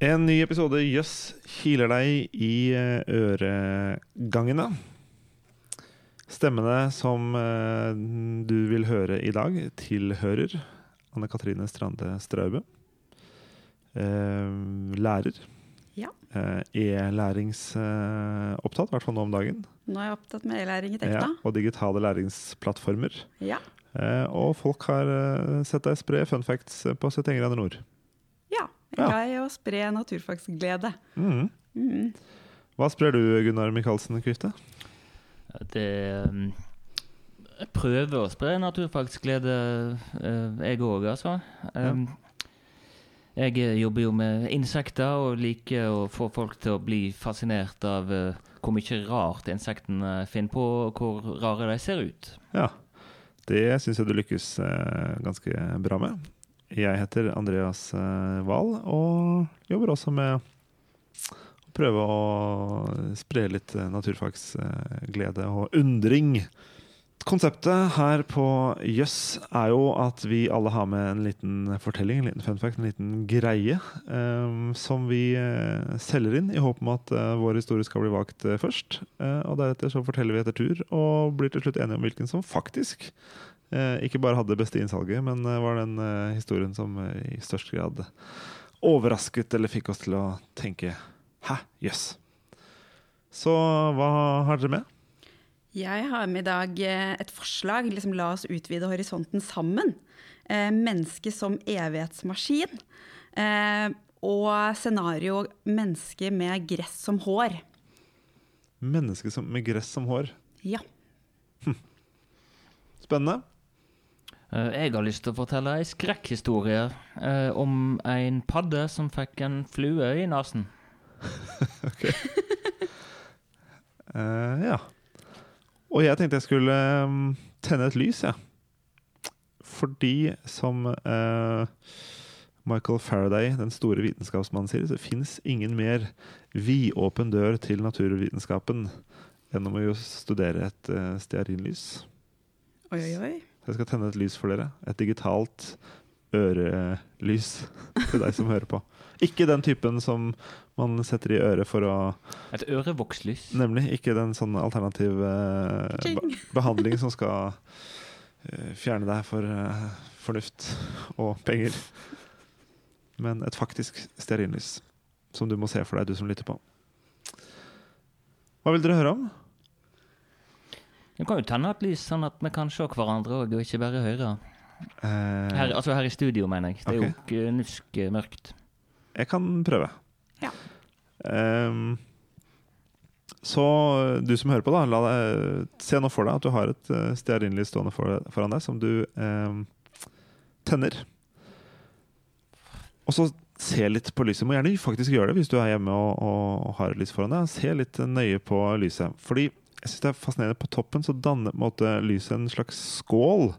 En ny episode Jøss kiler deg i eh, øregangene. Stemmene som eh, du vil høre i dag, tilhører Anne Katrine Strande Straube. Eh, lærer. Ja. E-læringsopptatt, i hvert fall nå om dagen. Nå er jeg opptatt med e-læring i Ja, og digitale læringsplattformer. Ja. Og folk har sett deg spre fun facts på 71 grader nord. ja. Jeg Ja. er glad i å spre naturfagsglede. Mm. Mm. Hva sprer du, Gunnar Michaelsen Kvifte? Det um, Jeg prøver å spre naturfagsglede, eh, jeg òg, altså. Ja. Jeg eh, jobber jo med insekter og liker å få folk til å bli fascinert av eh, hvor mye rart insektene finner på, og hvor rare de ser ut. Ja, det syns jeg du lykkes eh, ganske bra med. Jeg heter Andreas eh, Wahl og jobber også med å prøve å spre litt eh, naturfagsglede og undring. Konseptet her på Jøss er jo at vi alle har med en liten fortelling, en liten fun fact, en liten greie, um, som vi selger inn i håp om at uh, vår historie skal bli valgt først. Uh, og deretter så forteller vi etter tur, og blir til slutt enige om hvilken som faktisk ikke bare hadde det beste innsalget, men eh, var den eh, historien som eh, i størst grad overrasket eller fikk oss til å tenke Hæ, jøss. Så hva har dere med? Jeg har med i dag eh, et forslag. Liksom, la oss utvide horisonten sammen. Eh, menneske som evighetsmaskin. Eh, og scenario menneske med gress som hår. Menneske som, med gress som hår. Ja. Spennende. Eh, Jeg har lyst til å fortelle ei skrekkhistorie eh, om en padde som fikk en flue i nesen. Eh, ja. Og jeg tenkte jeg skulle um, tenne et lys, jeg. Fordi, som uh, Michael Faraday, den store vitenskapsmannen, sier, så fins ingen mer vidåpen dør til naturvitenskapen enn om å studere et uh, stearinlys. Oi, oi, oi. Så jeg skal tenne et lys for dere. Et digitalt ørelys til deg som hører på. Ikke den typen som man setter i øret for å Et ørevokslys. Nemlig. Ikke den sånn alternativ eh, be behandling som skal eh, fjerne deg for eh, fornuft og penger. Men et faktisk stearinlys som du må se for deg, du som lytter på. Hva vil dere høre om? Vi kan jo tenne et lys, sånn at vi kan se hverandre òg, og ikke bare høre. Uh, Her, altså her i studio, mener jeg. Det er Ok. jo nusk eh, mørkt. Jeg kan prøve. Ja. Um, så du som hører på, da, la deg, se nå for deg at du har et uh, stearinlys stående for, foran deg som du um, tenner. Og så se litt på lyset. Må gjerne faktisk gjøre det hvis du er hjemme og, og har et lys foran deg. Se litt nøye på lyset. Fordi jeg synes det er fascinerende. På toppen så danner måte lyset en slags skål.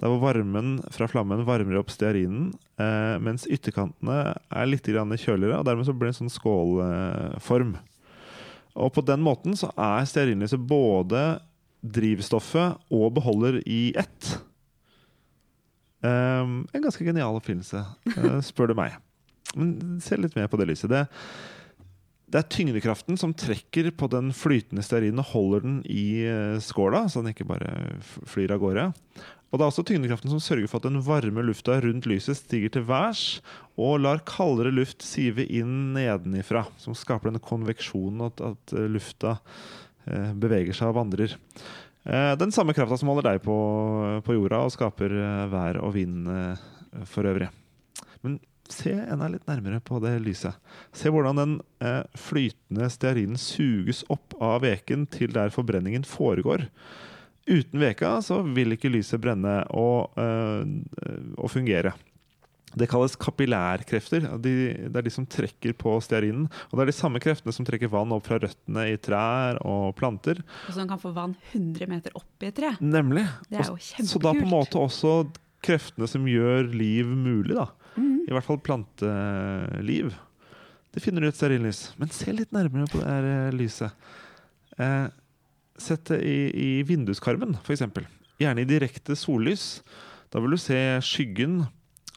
Der hvor varmen fra flammen varmer opp stearinen, eh, mens ytterkantene er litt kjøligere, og dermed så blir det en sånn skålform. Og på den måten så er stearinlyset både drivstoffet og beholder i ett. Um, en ganske genial oppfinnelse, uh, spør du meg. Men se litt mer på det lyset. Det, det er tyngdekraften som trekker på den flytende stearinen og holder den i eh, skåla, så den ikke bare flyr av gårde. Og det er også tyngdekraften som sørger for at den varme lufta rundt lyset stiger til værs og lar kaldere luft sive inn nedenifra, som skaper denne konveksjonen, at, at eh, lufta eh, beveger seg og vandrer. Den samme krafta som holder deg på, på jorda og skaper vær og vind for øvrig. Men se enda litt nærmere på det lyset. Se hvordan den eh, flytende stearinen suges opp av veken til der forbrenningen foregår. Uten veka så vil ikke lyset brenne og, eh, og fungere. Det kalles kapillærkrefter. De, det er de som trekker på stearinen. Og det er de samme kreftene som trekker vann opp fra røttene i trær og planter. Og som kan få vann 100 meter opp i et tre. Nemlig. Det er jo kjempekult. Så da på en måte også kreftene som gjør liv mulig, da. Mhm. I hvert fall planteliv. Det finner du et stearinlys. Men se litt nærmere på det her eh, lyset. Eh, sett det i, i vinduskarmen, f.eks. Gjerne i direkte sollys. Da vil du se skyggen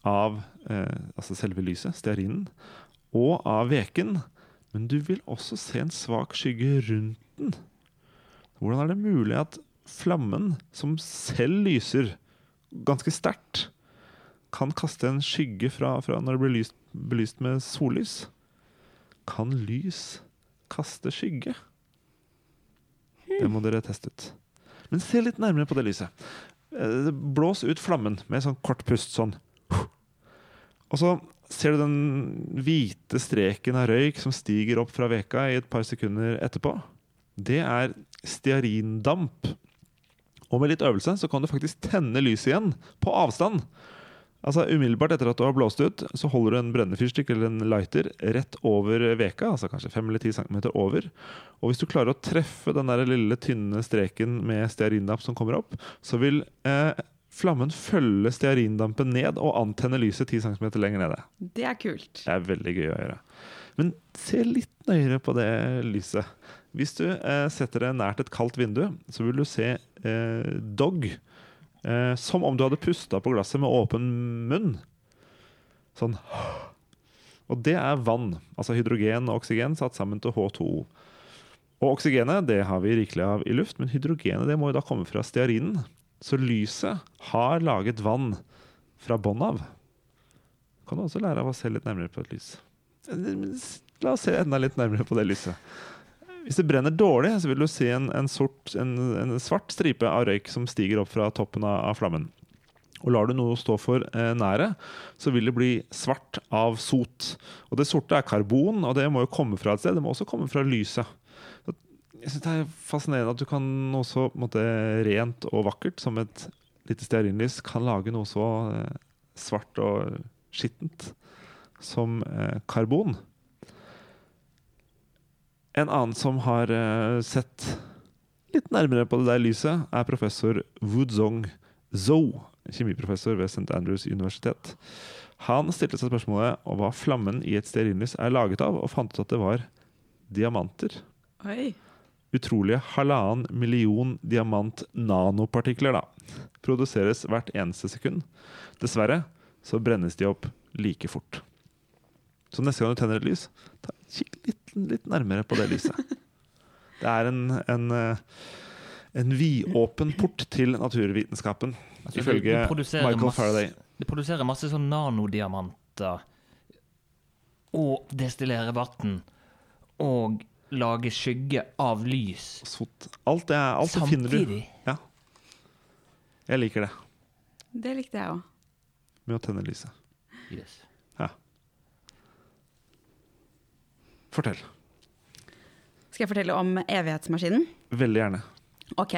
av eh, altså selve lyset, stearinen, og av veken, men du vil også se en svak skygge rundt den. Hvordan er det mulig at flammen, som selv lyser ganske sterkt, kan kaste en skygge fra, fra når det blir lyst, belyst med sollys? Kan lys kaste skygge? Det må dere teste ut. Men se litt nærmere på det lyset. Eh, Blås ut flammen med sånn kort pust sånn. Og så ser du den hvite streken av røyk som stiger opp fra veka i et par sekunder etterpå. Det er stearindamp. Og med litt øvelse så kan du faktisk tenne lyset igjen, på avstand. Altså Umiddelbart etter at du har blåst ut, så holder du en brennende fyrstikk eller en lighter rett over veka, altså kanskje 5 eller 10 cm over. Og hvis du klarer å treffe den der lille, tynne streken med stearindamp som kommer opp, så vil eh, flammen følge stearindampen ned og antenne lyset 10 cm lenger nede. Det er kult. Det er veldig gøy å gjøre. Men se litt nøyere på det lyset. Hvis du eh, setter det nært et kaldt vindu, så vil du se eh, dog. Eh, som om du hadde pusta på glasset med åpen munn. Sånn. Og det er vann. Altså hydrogen og oksygen satt sammen til H2O. Og oksygenet det har vi rikelig av i luft, men hydrogenet det må jo da komme fra stearinen. Så lyset har laget vann fra bånn av. Kan du også lære av å se litt nærmere på et lys. La oss se enda litt nærmere på det lyset. Hvis det brenner dårlig, så vil du se en, en, sort, en, en svart stripe av røyk som stiger opp fra toppen av, flammen. Og lar du noe stå for eh, nære, så vil det bli svart av sot. Og det sorte er karbon, og det må jo komme fra et sted. Det må også komme fra lyset. Jeg synes Det er fascinerende at du kan noe så måte, rent og vakkert som et lite stearinlys kan lage noe så eh, svart og skittent som eh, karbon. En annen som har eh, sett litt nærmere på det der lyset, er professor Wuzong Zhou, kjemiprofessor ved St. Andrews universitet. Han stilte seg spørsmålet om hva flammen i et stearinlys er laget av, og fant ut at det var diamanter. Oi. Utrolige halvannen million diamant-nanopartikler da, produseres hvert eneste sekund. Dessverre så brennes de opp like fort. Så neste gang du tenner et lys, ta kikk litt, litt nærmere på det lyset. Det er en, en, eh, en vidåpen port til naturvitenskapen, Altså, ifølge Michael masse- Faraday. Det produserer masse sånn nanodiamanter. Og destillerer vann. Og lager skygge av lys. Sot. Alt det, alt det finner du. Samtidig. Ja. Jeg liker det, Det likte jeg òg. med å tenne lyset. Yes. Fortell. Skal jeg fortelle om evighetsmaskinen? Veldig gjerne. Ok,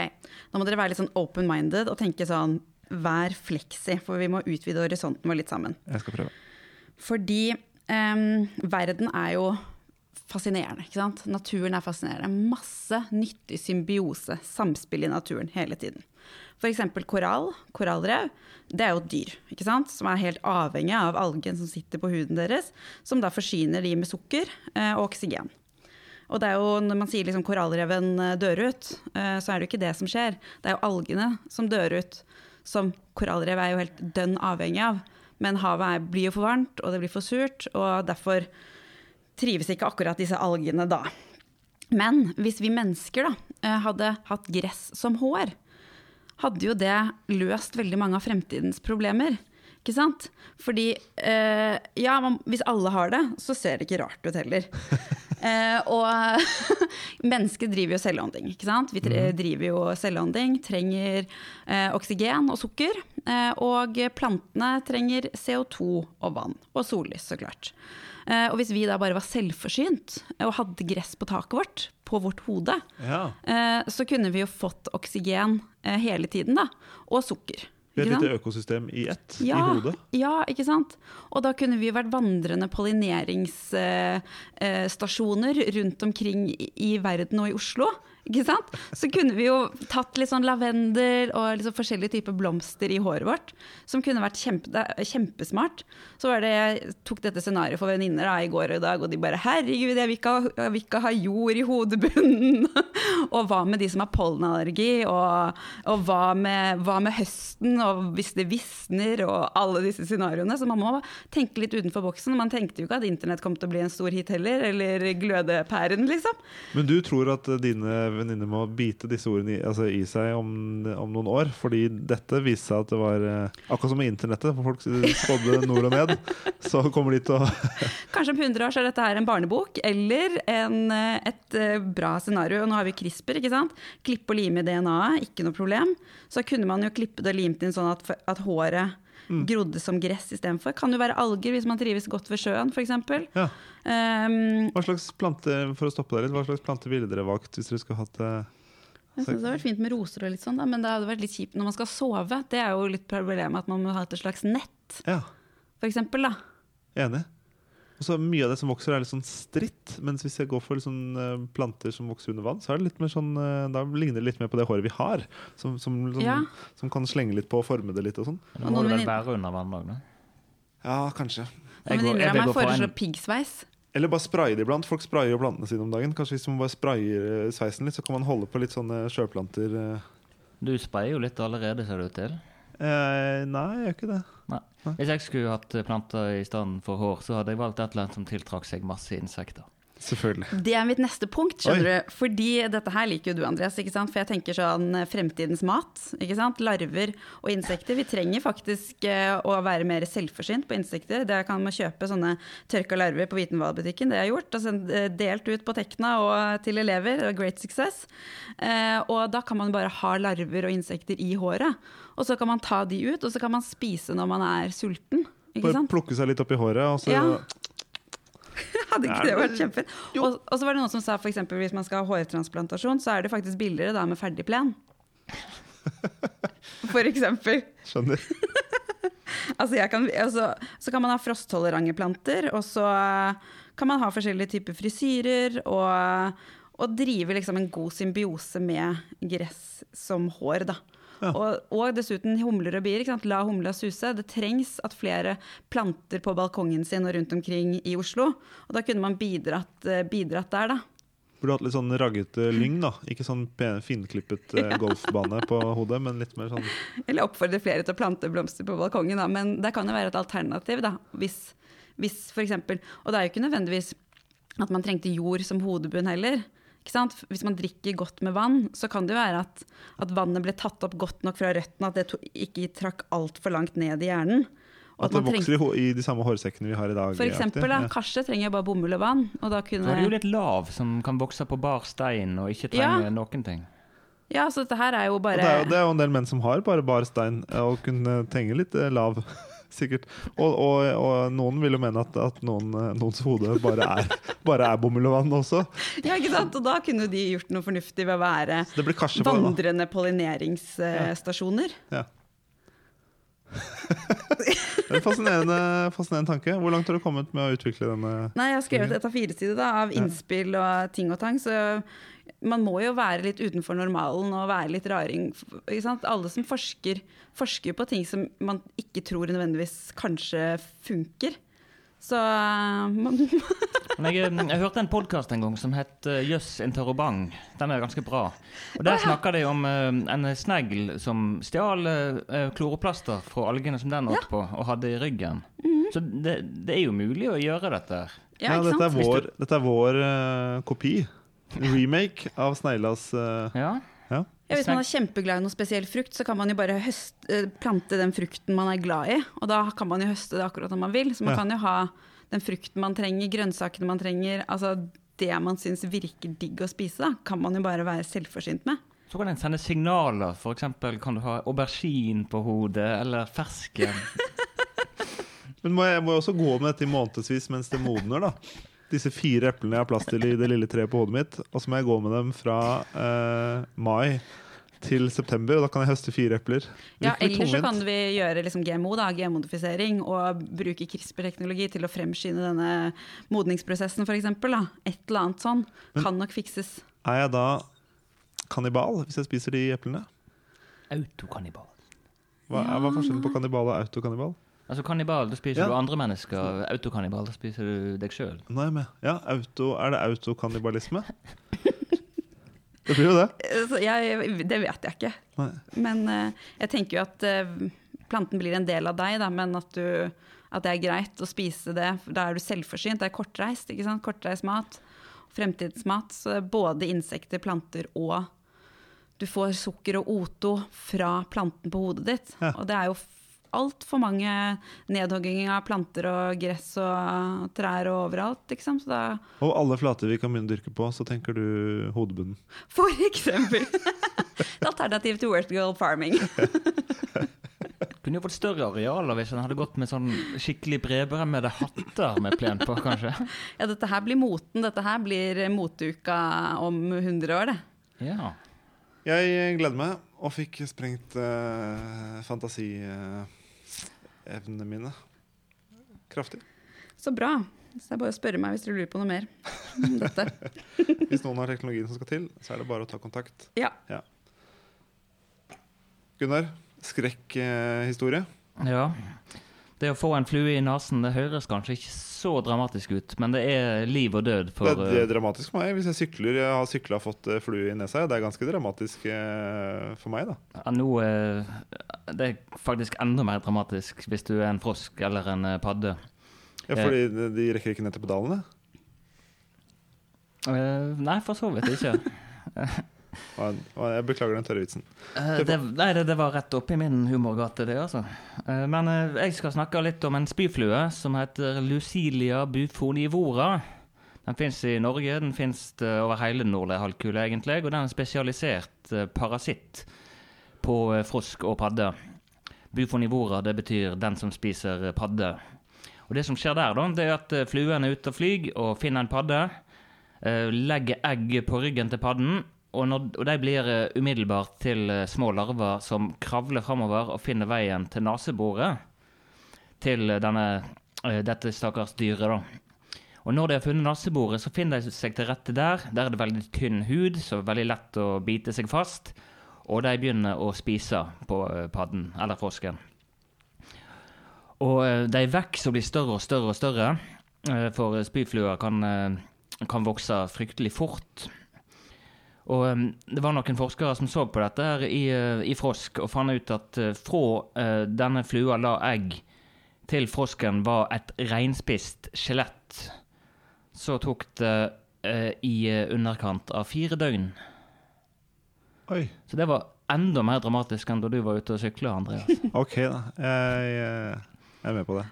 Nå må dere være litt sånn open-minded og tenke sånn Vær fleksi, for vi må utvide horisonten vår litt sammen. Jeg skal prøve. Fordi um, verden er jo fascinerende. ikke sant? Naturen er fascinerende. Masse nyttig symbiose, samspill i naturen hele tiden. F.eks. korall, korallrev, det er jo et dyr ikke sant? som er helt avhengig av algen som sitter på huden deres, som da forsyner de med sukker eh, og oksygen. Og det er jo, når man sier liksom korallreven eh, dør ut, eh, så er det jo ikke det som skjer. Det er jo algene som dør ut, som korallrev er jo helt dønn avhengig av. Men havet blir jo for varmt, og det blir for surt, og derfor trives ikke akkurat disse algene da. Men hvis vi mennesker da eh, hadde hatt gress som hår, hadde jo det løst veldig mange av fremtidens problemer. Ikke sant? Fordi eh, ja, man, hvis alle har det, så ser det ikke rart ut heller. Eh, og mennesker driver jo selvånding, ikke sant? Vi driver jo selvånding, trenger eh, oksygen og sukker. Eh, og plantene trenger CO2 og vann, og sollys, så klart. Eh, og hvis vi da bare var selvforsynt og hadde gress på taket vårt, på vårt hode, Ja. eh, så kunne vi jo fått oksygen eh, hele tiden, da. Og sukker. Det er et lite økosystem i ett Ja, i hodet. ja, ikke sant? Og da kunne vi vært vandrende pollineringsstasjoner rundt omkring i verden og i Oslo. Ikke sant? Så kunne vi jo tatt litt sånn lavendel og liksom forskjellige typer blomster i håret vårt, som kunne vært kjempe, kjempesmart. Så var det, jeg tok dette scenarioet for venninner i går og i dag, og de bare 'herregud, jeg vil ikke ha, vil ikke ha jord i hodebunnen'. og hva med de som har pollenallergi, og, og hva, med, hva med høsten, og hvis det visner, og alle disse scenarioene. Så man må tenke litt utenfor boksen. Man tenkte jo ikke at internett kom til å bli en stor hit heller, eller glødepæren, liksom. Men du tror at dine venninner må bite disse ordene i, altså i seg om, om, noen år? Fordi dette viste seg at det var eh, Akkurat som med internettet, hvor folk spådde nord og ned, så kommer de til å Kanskje om 100 år så er dette her en barnebok, eller en, eh, et eh, bra scenario. Nå har vi CRISPR, ikke sant. Klippe og lime i DNA-et, ikke noe problem. Så kunne man jo klippet og limt inn sånn at, at håret mm. grodde som gress istedenfor. Kan jo være alger hvis man trives godt ved sjøen, f.eks. Ja. Um, hva slags plante for å stoppe litt, hva slags plante ville dere valgt hvis dere skulle hatt det? jeg synes Det hadde vært fint med roser, og litt sånn, da, men det hadde vært litt kjipt når man skal sove. Det er jo litt problemet at man må ha et slags nett, ja. eksempel. Enig. Og så Mye av det som vokser, er litt sånn stritt. Mens hvis jeg går for sånn, uh, planter som vokser under vann, så er det litt mer sånn, uh, da ligner det litt mer på det håret vi har. Som, som, som, ja. som kan slenge litt på og forme det litt. og sånn. Må du vel være under vann òg, da? Ja, kanskje. Jeg, venninner av meg foreslår piggsveis. Eller bare spraye det iblant. Folk sprayer jo plantene sine om dagen. Kanskje hvis man bare sprayer eh, sveisen litt, så kan man holde på litt sånne sjøplanter. Du sprayer jo litt allerede, ser det ut til. Eh, nei, jeg gjør ikke det. Nei. Hvis jeg skulle hatt planter i stedet for hår, så hadde jeg valgt et eller annet som tiltrakk seg masse insekter. Selvfølgelig. Det er mitt neste punkt. skjønner Oi. du. Fordi dette her liker jo du, Andreas. ikke sant? For jeg tenker sånn eh, fremtidens mat. ikke sant? Larver og insekter. Vi trenger faktisk uh, å være mer selvforsynt på insekter. Det kan man kjøpe sånne tørka larver på Vitenvalbutikken. Det har jeg gjort. Altså, delt ut på Tekna og til elever. Great success. Og da kan man bare ha larver og insekter i håret. Og så kan man ta de ut, og så kan man spise når man er sulten. Bare plukke seg litt opp i håret, og så ja. Hadde ikke det vært kjempefint? Og, og, så var det noen som sa f.eks. hvis man skal ha hårtransplantasjon, så er det faktisk billigere da med ferdig plen. For eksempel. Skjønner. altså, kan, altså, så kan man ha frosttolerante planter, og så kan man ha forskjellige typer frisyrer, og, og drive liksom en god symbiose med gress som hår, da. Ja. Og, og, dessuten humler og bier. La humla suse. Det trengs at flere planter på balkongen sin og rundt omkring i Oslo. Og da kunne man bidratt, eh, bidratt der, da. Burde hatt litt sånn raggete lyng, da. Ikke sånn finklippet eh, golfbane på hodet, men litt mer sånn Eller oppfordre flere til å plante blomster på balkongen, da. Men det kan jo være et alternativ, da. Hvis, hvis eksempel Og det er jo ikke nødvendigvis at man trengte jord som hodebunn heller. Hvis man drikker godt med vann, så kan det jo være at, at vannet ble tatt opp godt nok fra røttene, at det to, ikke trakk altfor langt ned i hjernen. At, at det vokser treng... i de samme hårsekkene vi har i dag? For eksempel, da, ja. Karse trenger bare bomull og vann. Og da kunne... Så er det jo litt lav, som kan vokse på bar stein og ikke trenger ja. noen ting. Ja, så dette her er jo bare det er, det er, jo en del menn som har bare bar stein og kunne trenge litt eh, lav sikkert. Og, og, og, noen vil jo mene at, at noen, noens hode bare er, bare er bomull og vann også. Ja, ikke sant? Og da kunne de gjort noe fornuftig ved å være vandrende pollineringsstasjoner. Ja. en fascinerende, fascinerende, tanke. Hvor langt har du kommet med å utvikle denne? Nei, Jeg har skrevet et av fire sider av innspill og ting og tang. Så man må jo være litt utenfor normalen og være litt raring. Alle som forsker, forsker på ting som man ikke tror nødvendigvis kanskje funker. Så jeg, jeg, hørte en podkast en gang som het uh, Jøss interrobang. Den er ganske bra. Og Der snakker de om uh, en snegl som stjal uh, kloroplaster fra algene som den åt ja. på, og hadde i ryggen. Mm -hmm. Så det, det, er jo mulig å gjøre dette. Ja, ja dette, er vår, dette er vår kopi remake av Sneglas uh, ja. ja. Hvis man er kjempeglad i noe spesiell frukt, så kan man jo bare høste, eh, plante den frukten man er glad i. Og da kan man jo høste det akkurat når man vil. Så man ja. kan jo ha den frukten man trenger, grønnsakene man trenger. Altså det man syns virker digg å spise, da, kan man jo bare være selvforsynt med. Så kan en sende signaler. F.eks. kan du ha aubergine på hodet, eller fersken. Men må jeg, må også gå med dette i månedsvis mens det modner, da? Disse fire eplene jeg har plass til i det lille treet på hodet mitt. Og så må jeg gå med dem fra eh, mai til september, og da kan jeg høste fire epler. Ja, Eller så kan vi gjøre liksom GMO, da, genmodifisering, og bruke CRISPR-teknologi til å fremskynde denne modningsprosessen, f.eks. Et eller annet sånn. Men, kan nok fikses. Er jeg da kannibal hvis jeg spiser de eplene? Autokannibal. Hva er, hva er forskjellen på kannibal og autokannibal? Altså kannibal, da spiser Ja. du andre mennesker. Autokannibal, da spiser du deg sjøl. Ja, auto, Er det autokannibalisme? Det blir jo det. Jeg, det vet jeg ikke. Nei. Men uh, jeg tenker jo at uh, planten blir en del av deg, da, men at, du, at det er greit å spise det. Da er du selvforsynt. Det er kortreist. ikke sant? Kortreist mat. Fremtidsmat. Så både insekter, planter og Du får sukker og O2 fra planten på hodet ditt. Ja. Og det er jo altfor mange nedhogginger av planter og gress og trær og overalt. Liksom. Så da, Og alle flater vi kan begynne å dyrke på, så tenker du hodebunnen. for eksempel. Alternativ til Worst Girl Farming. Kunne jo fått større arealer hvis en hadde gått med sånn skikkelig bredbremmede hatter med plen på, kanskje. Ja, dette her blir moten. Dette her blir moteuka om 100 år, det. Ja. Jeg gleder meg, og fikk sprengt uh, fantasievnene mine kraftig. Så bra. Så det er bare å spørre meg hvis dere lurer på noe mer om dette. Hvis noen har teknologien som skal til, så er det bare å ta kontakt. Ja. Gunnar, skrekkhistorie. ja. Det å få en flue i nesen det høres kanskje ikke så dramatisk ut, men det er liv og død for det, det eh, er dramatisk for meg hvis jeg sykler. Jeg har sykla og fått eh, flue i nesa. Det er ganske dramatisk eh, for meg, da. ja, nå, eh, Det er faktisk enda mer dramatisk hvis du er en frosk eller en eh, padde. Ja, fordi de, rekker ikke ned til pedalene. Eh, nei, for så vidt ikke. Jeg- beklager den tørre vitsen. Eh, det, nei, det, var rett oppi min humorgate, det, altså. Eh, men eh, jeg skal snakke litt om en spyflue som heter Lucilia bufonivora. Den fins i Norge, den fins over hele den nordlige halvkule, egentlig. Og den er en spesialisert parasitt på frosk og padde. Bufonivora, det betyr den som spiser padde. Og det som skjer der, da, det er at fluen er ute og flyr og finner en padde. legger egg på ryggen til padden, og, når, og de blir eh, umiddelbart til eh, små larver som kravler framover og finner veien til neseboret til eh, denne, dette stakkars dyret. da. Og når de har funnet neseboret, så finner de seg til rette der. Der er det veldig tynn hud, så veldig lett å bite seg fast. Og de begynner å spise på padden, eller frosken. Og de vokser og blir større og større og større, for spyfluer kan, kan vokse fryktelig fort. Og um, Det var noen forskere som så på dette her i, eh, i frosk og fant ut at uh, fra uh, denne flua la egg til frosken var et reinspist skjelett, så tok det uh, i eh, underkant av fire døgn. Oi. Så det var enda mer dramatisk enn da du var ute og sykla, Andreas. Ok, da. Jeg, eh, jeg er med på det.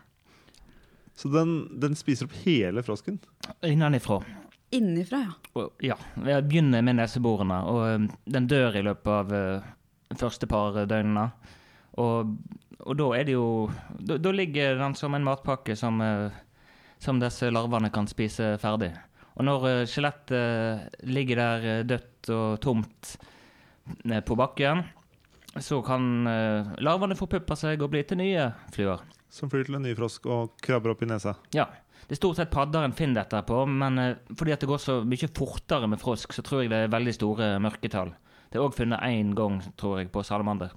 Så den, den spiser opp hele frosken? Innenifra. Innifra, ja. Og, ja, jeg begynner med neseborene, og um, den dør i løpet av uh, første par døgnene. Og, og da er det jo Da, da ligger den som en matpakke som, uh, som disse larvene kan spise ferdig. Og når uh, skjelettet uh, ligger der uh, dødt og tomt uh, på bakken, så kan uh, larvene forpuppe seg og bli til nye fluer. Som flyr til en ny frosk og krabber opp i nesa. Ja. Det er stort sett padder en finner dette på, men eh, fordi at det går så mye fortere med frosk, så tror jeg det er veldig store mørketall. Det er òg funnet én gang, tror jeg, på salamander.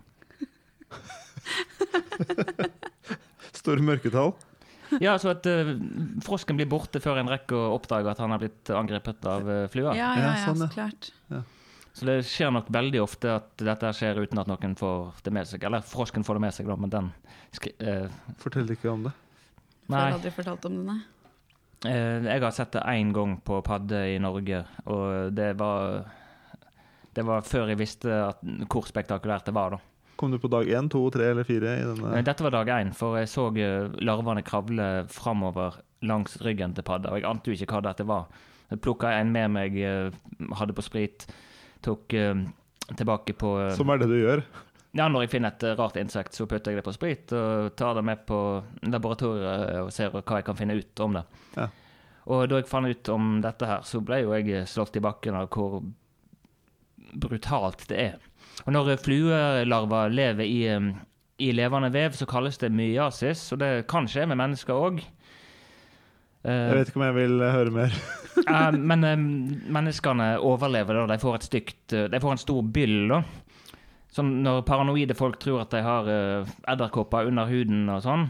Store mørketall. Ja, så at uh, frosken blir borte før en rekker å oppdage at han har blitt angrepet av uh, flua. Ja, ja, Ja, ja, sånn, klart. ja. Så det skjer nok veldig ofte at dette skjer uten at noen får det med seg. Eller frosken får det med seg, da, men den skri eh, Fortell ikke om det. Nei. jeg har aldri fortalt om det, nei. Eh, jeg har sett det én gang på padde i Norge, og det var Det var før jeg visste at, hvor spektakulært det var, da. Kom du på dag én, to, tre eller fire? Dette var dag én, for jeg så eh, larvene kravle framover langs ryggen til padda, og jeg ante jo ikke hva dette var. Jeg plukka en med meg, eh, hadde på sprit, tok tilbake på Som er det du gjør. Ja, når jeg finner et eh, rart insekt, så putter jeg det på sprit og tar det med på laboratoriet og ser hva jeg kan finne ut om det. Ja. Og da jeg fant ut om dette her, så ble jo jeg slått i bakken av hvor brutalt det er. Og når eh, fluelarver lever i, eh, i levende vev, så kalles det myasis, og det kan skje med mennesker òg. Eh, Jeg vet ikke om jeg vil høre mer. eh, men eh, menneskene overlever da. De får eh, De får en stor byll, da. Sånn når paranoide folk tror at de har uh, edderkopper under huden og sånn,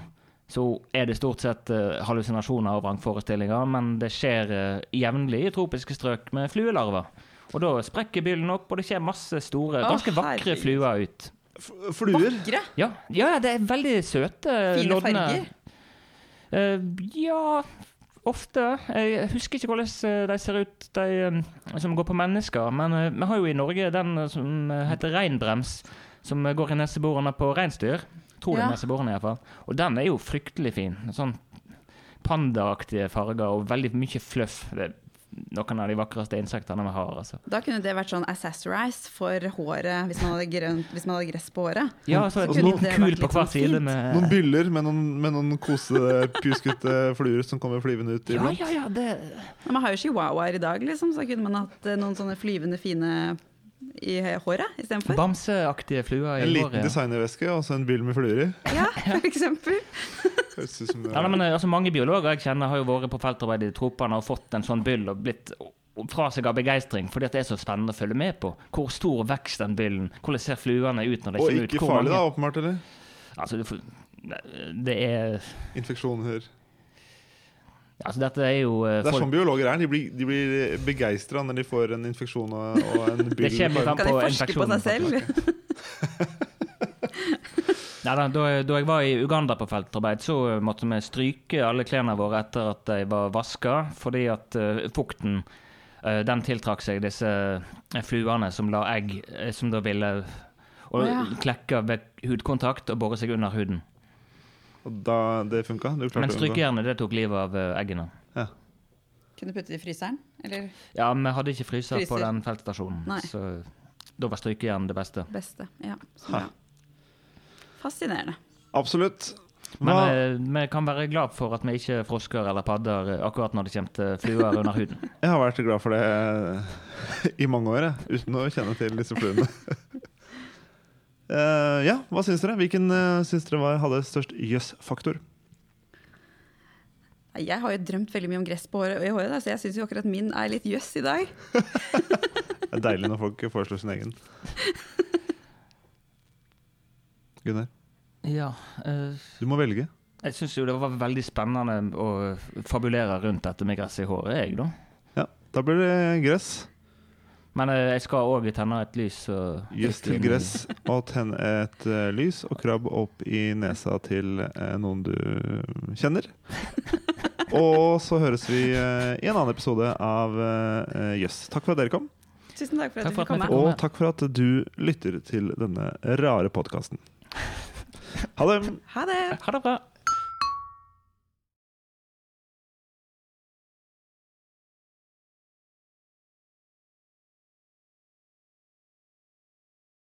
så er det stort sett uh, hallusinasjoner og vrangforestillinger, men det skjer uh, jevnlig i tropiske strøk med fluelarver. Og da sprekker byllen opp, og det skjer masse store, Å, ganske vakre herregud. fluer ut. F- Fluer. Vakre! Ja, ja, det er veldig søte. Fine lodne- farger. Uh, ja, ofte. Jeg husker ikke hvordan eh, de ser ut, de eh, som går på mennesker. Men eh, vi har jo i Norge den som heter reinbrems, som går i neseborene på reinsdyr. Tror det Ja. er neseborene, iallfall. Og den er jo fryktelig fin. Sånn pandaaktige farger og veldig mye fluff. Det er noen av de vakreste insektene vi har. altså. Da kunne det vært sånn accessorize for håret hvis man hadde, grønt, hvis man hadde gress på håret. Ja, så Så det kul vært på hver sånn side med Noen byller med noen, med noen kosepjuskete fluer som kommer flyvende ut Ja, iblant. ja, ja, det Men man har jo chihuahuaer i dag, liksom, så kunne man hatt eh, noen sånne flyvende fine i håret istedenfor. Bamseaktige fluer En i liten håret. designerveske og så en bil med fluer i. Ja, for eksempel. Det Ja, men, eh, altså, mange biologer jeg kjenner har jo vært på feltarbeid i tropene og fått en sånn byll og blitt fra seg av begeistring, fordi at det er så spennende å følge med på. Hvor stor vekst den byllen, hvordan ser fluene ut når de Og kommer ut. ikke hvor farlig, da, åpenbart, eller? Altså, det er Infeksjoner. Altså, dette er jo uh, Det er sånn biologer er. De blir, de blir begeistra når de får en infeksjon og, og en byll. Kan de forske på seg selv? Nei, da, da, jeg- da jeg var i Uganda på feltarbeid, så måtte vi stryke alle klærne våre etter at de var vaska, fordi at uh, fukten uh, den tiltrakk seg disse fluene som la egg, som da ville og ja. klekke ved hudkontakt og bore seg under huden. Og da det funka? Men strykejernet det tok livet av eh, eggene. Kunne putte det i fryseren? Eller Ja, vi hadde ikke fryser, på den feltstasjonen, Nei. så da var strykejern det beste. beste? Ja. Så ja. Fascinerende. Absolutt. Men eh, vi kan være glad for at vi ikke er frosker eller padder eh, akkurat når det kommer til fluer under huden. jeg har vært glad for det i mange år, jeg, uten å kjenne til disse fluene. Eh, ja, hva syns dere? Hvilken uh, syns dere var, hadde størst jøss-faktor? Jeg har jo drømt veldig mye om gress på håret, i håret, da, så jeg syns jo akkurat min er litt jøss i dag. Det er deilig når folk foreslår sin egen. Gunnar, Ja, uh, du må velge. jeg syns jo det var veldig spennende å fabulere rundt dette med gress i håret, jeg, da. Ja, da blir det gress. Men eh, jeg skal òg tenne et lys. Gjøss til gress og tenn et uh, lys og krabb opp i nesa til uh, noen du kjenner. Og så høres vi uh, i en annen episode av eh, Yes. Takk for at dere kom, Tusen takk for at Takk du for at du fikk komme. og takk for at du lytter til denne rare podkasten. Ha det! Ha det! Ha det bra!